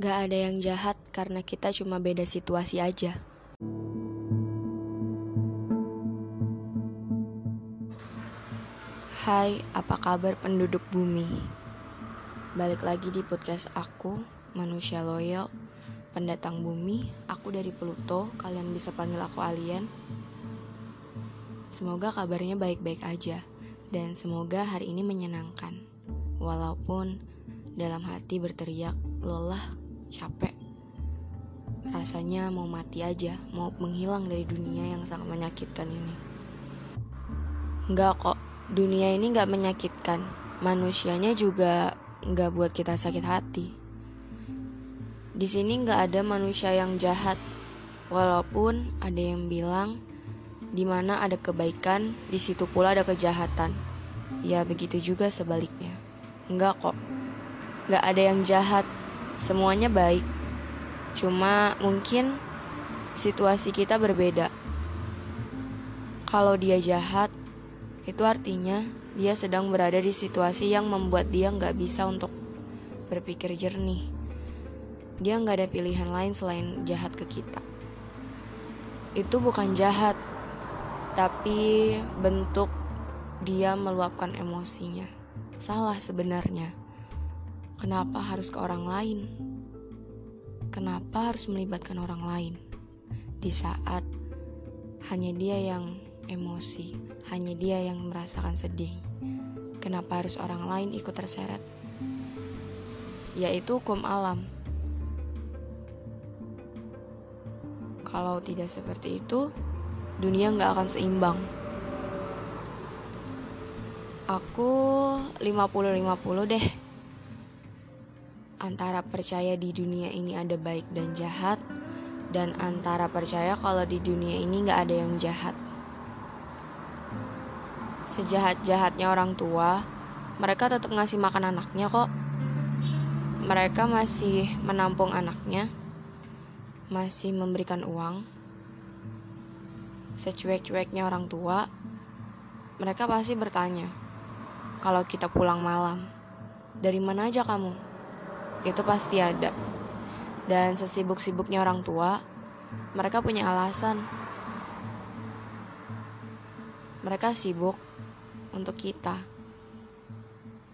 Gak ada yang jahat karena kita cuma beda situasi aja. Hai, apa kabar penduduk bumi? Balik lagi di podcast aku, manusia loyal, pendatang bumi, aku dari Pluto, kalian bisa panggil aku alien. Semoga kabarnya baik-baik aja, dan semoga hari ini menyenangkan. Walaupun dalam hati berteriak, lelah, capek. Rasanya mau mati aja, mau menghilang dari dunia yang sangat menyakitkan ini. Enggak kok, dunia ini nggak menyakitkan. Manusianya juga nggak buat kita sakit hati. Di sini nggak ada manusia yang jahat, walaupun ada yang bilang di mana ada kebaikan, di situ pula ada kejahatan. Ya begitu juga sebaliknya. Enggak kok, nggak ada yang jahat, semuanya baik. Cuma mungkin situasi kita berbeda. Kalau dia jahat, itu artinya dia sedang berada di situasi yang membuat dia nggak bisa untuk berpikir jernih. Dia nggak ada pilihan lain selain jahat ke kita. Itu bukan jahat, tapi bentuk dia meluapkan emosinya. Salah sebenarnya. Kenapa harus ke orang lain? Kenapa harus melibatkan orang lain? Di saat hanya dia yang emosi, hanya dia yang merasakan sedih. Kenapa harus orang lain ikut terseret? Yaitu hukum alam. Kalau tidak seperti itu, dunia nggak akan seimbang. Aku 50-50 deh antara percaya di dunia ini ada baik dan jahat dan antara percaya kalau di dunia ini nggak ada yang jahat. Sejahat-jahatnya orang tua, mereka tetap ngasih makan anaknya kok. Mereka masih menampung anaknya, masih memberikan uang. Secuek-cueknya orang tua, mereka pasti bertanya, kalau kita pulang malam, dari mana aja kamu? Itu pasti ada. Dan sesibuk-sibuknya orang tua, mereka punya alasan. Mereka sibuk untuk kita.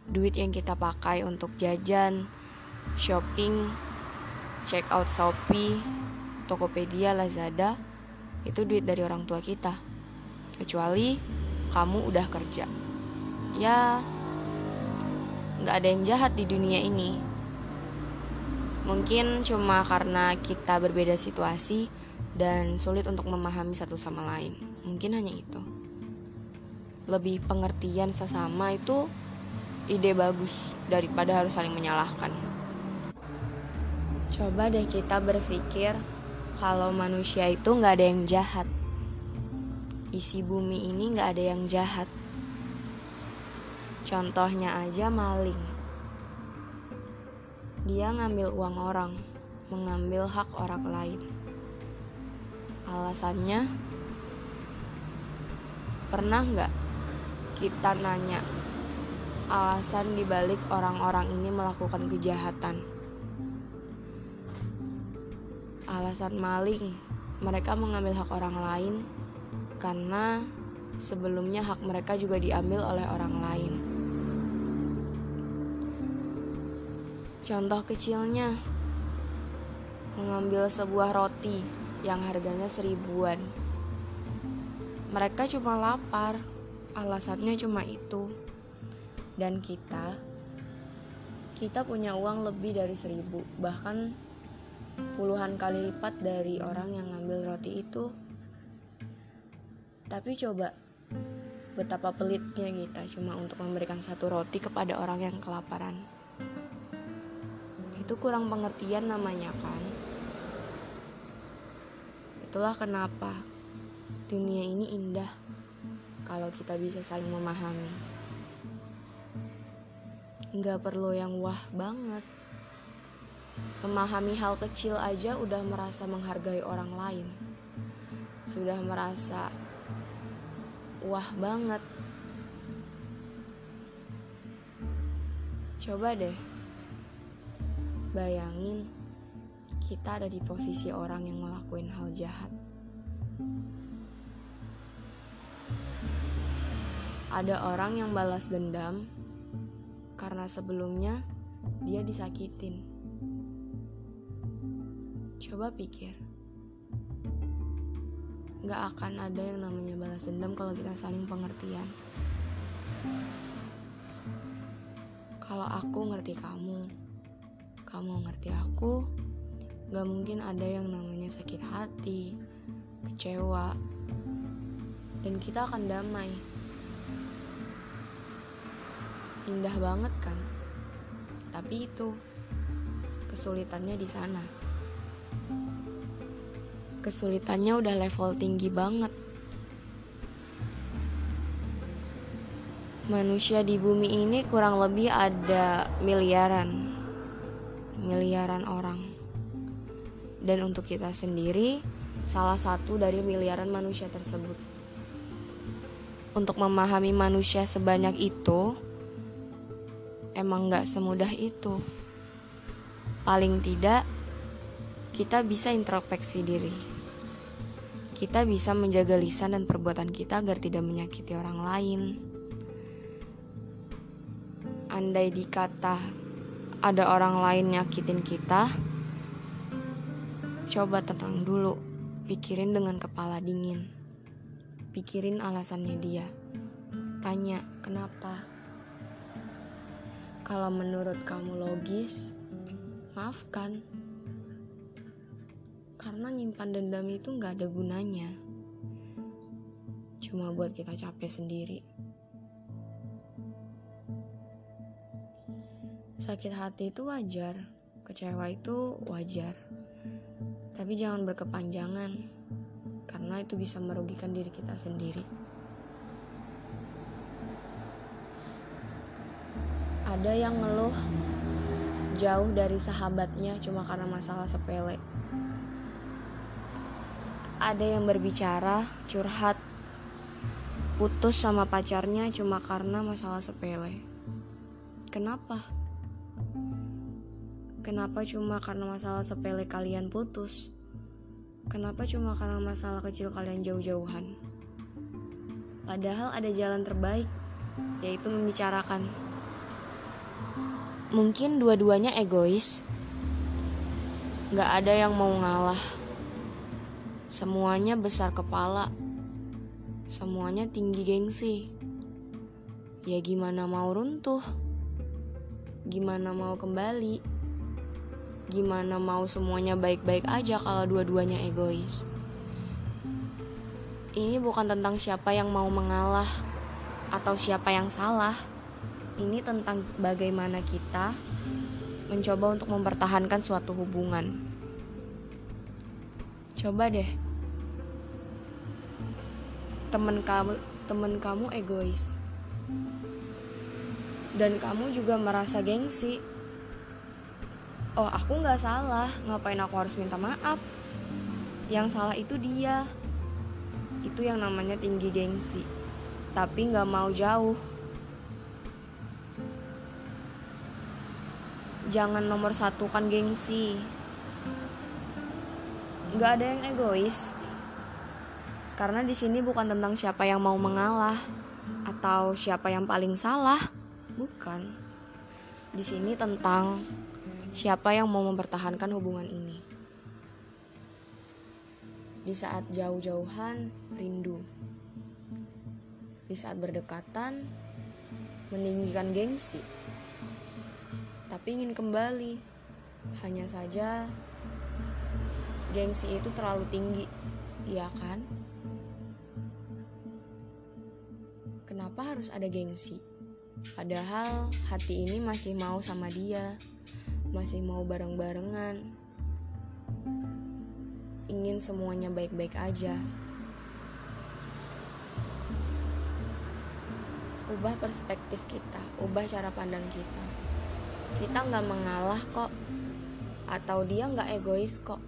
Duit yang kita pakai untuk jajan, shopping, check out Shopee, Tokopedia, Lazada, itu duit dari orang tua kita. Kecuali kamu udah kerja. Ya, nggak ada yang jahat di dunia ini Mungkin cuma karena kita berbeda situasi dan sulit untuk memahami satu sama lain. Mungkin hanya itu. Lebih pengertian sesama itu ide bagus daripada harus saling menyalahkan. Coba deh kita berpikir kalau manusia itu nggak ada yang jahat. Isi bumi ini nggak ada yang jahat. Contohnya aja maling dia ngambil uang orang, mengambil hak orang lain. Alasannya, pernah nggak kita nanya alasan dibalik orang-orang ini melakukan kejahatan? Alasan maling, mereka mengambil hak orang lain karena sebelumnya hak mereka juga diambil oleh orang lain. Contoh kecilnya, mengambil sebuah roti yang harganya seribuan. Mereka cuma lapar, alasannya cuma itu. Dan kita, kita punya uang lebih dari seribu, bahkan puluhan kali lipat dari orang yang ngambil roti itu. Tapi coba, betapa pelitnya kita cuma untuk memberikan satu roti kepada orang yang kelaparan itu kurang pengertian namanya kan? Itulah kenapa dunia ini indah kalau kita bisa saling memahami. Nggak perlu yang wah banget. Memahami hal kecil aja udah merasa menghargai orang lain. Sudah merasa wah banget. Coba deh Bayangin kita ada di posisi orang yang ngelakuin hal jahat. Ada orang yang balas dendam karena sebelumnya dia disakitin. Coba pikir, gak akan ada yang namanya balas dendam kalau kita saling pengertian. Kalau aku ngerti kamu, kamu ngerti aku, gak mungkin ada yang namanya sakit hati, kecewa, dan kita akan damai. Indah banget kan? Tapi itu kesulitannya di sana. Kesulitannya udah level tinggi banget. Manusia di bumi ini kurang lebih ada miliaran miliaran orang. Dan untuk kita sendiri salah satu dari miliaran manusia tersebut. Untuk memahami manusia sebanyak itu, emang gak semudah itu. Paling tidak, kita bisa introspeksi diri. Kita bisa menjaga lisan dan perbuatan kita agar tidak menyakiti orang lain. Andai dikata ada orang lain nyakitin kita, coba tenang dulu, pikirin dengan kepala dingin. Pikirin alasannya dia. Tanya, kenapa? Kalau menurut kamu logis, maafkan. Karena nyimpan dendam itu nggak ada gunanya. Cuma buat kita capek sendiri. Sakit hati itu wajar, kecewa itu wajar. Tapi jangan berkepanjangan, karena itu bisa merugikan diri kita sendiri. Ada yang ngeluh jauh dari sahabatnya cuma karena masalah sepele. Ada yang berbicara, curhat, putus sama pacarnya cuma karena masalah sepele. Kenapa? Kenapa cuma karena masalah sepele kalian putus? Kenapa cuma karena masalah kecil kalian jauh-jauhan? Padahal ada jalan terbaik, yaitu membicarakan. Mungkin dua-duanya egois. Gak ada yang mau ngalah. Semuanya besar kepala. Semuanya tinggi gengsi. Ya gimana mau runtuh? Gimana mau kembali? Gimana mau semuanya baik-baik aja kalau dua-duanya egois? Ini bukan tentang siapa yang mau mengalah atau siapa yang salah ini tentang bagaimana kita mencoba untuk mempertahankan suatu hubungan. Coba deh, temen kamu temen kamu egois, dan kamu juga merasa gengsi. Oh, aku nggak salah. Ngapain aku harus minta maaf? Yang salah itu dia. Itu yang namanya tinggi gengsi. Tapi nggak mau jauh. jangan nomor satu kan gengsi nggak ada yang egois karena di sini bukan tentang siapa yang mau mengalah atau siapa yang paling salah bukan di sini tentang siapa yang mau mempertahankan hubungan ini di saat jauh-jauhan rindu di saat berdekatan meninggikan gengsi tapi ingin kembali. Hanya saja gengsi itu terlalu tinggi, iya kan? Kenapa harus ada gengsi? Padahal hati ini masih mau sama dia, masih mau bareng-barengan. Ingin semuanya baik-baik aja. Ubah perspektif kita, ubah cara pandang kita kita nggak mengalah kok atau dia nggak egois kok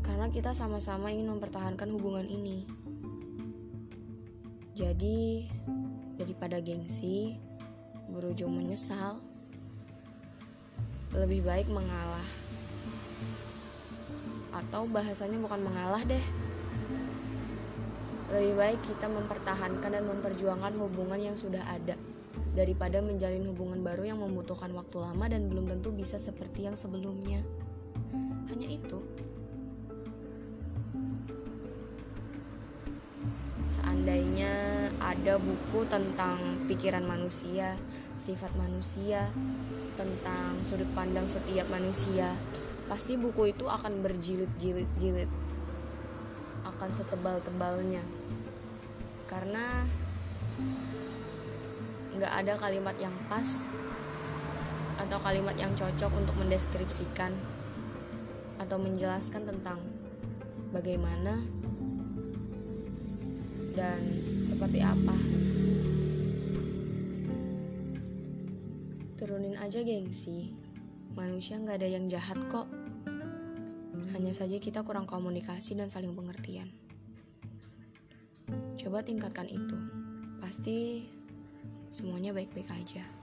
karena kita sama-sama ingin mempertahankan hubungan ini jadi daripada gengsi berujung menyesal lebih baik mengalah Atau bahasanya bukan mengalah deh. Lebih baik kita mempertahankan dan memperjuangkan hubungan yang sudah ada daripada menjalin hubungan baru yang membutuhkan waktu lama dan belum tentu bisa seperti yang sebelumnya. Hanya itu. Seandainya ada buku tentang pikiran manusia, sifat manusia, tentang sudut pandang setiap manusia, pasti buku itu akan berjilid-jilid-jilid, akan setebal-tebalnya, karena nggak ada kalimat yang pas atau kalimat yang cocok untuk mendeskripsikan atau menjelaskan tentang bagaimana dan seperti apa. Turunin aja gengsi. Manusia nggak ada yang jahat kok. Hanya saja kita kurang komunikasi dan saling pengertian. Coba tingkatkan itu. Pasti semuanya baik-baik aja.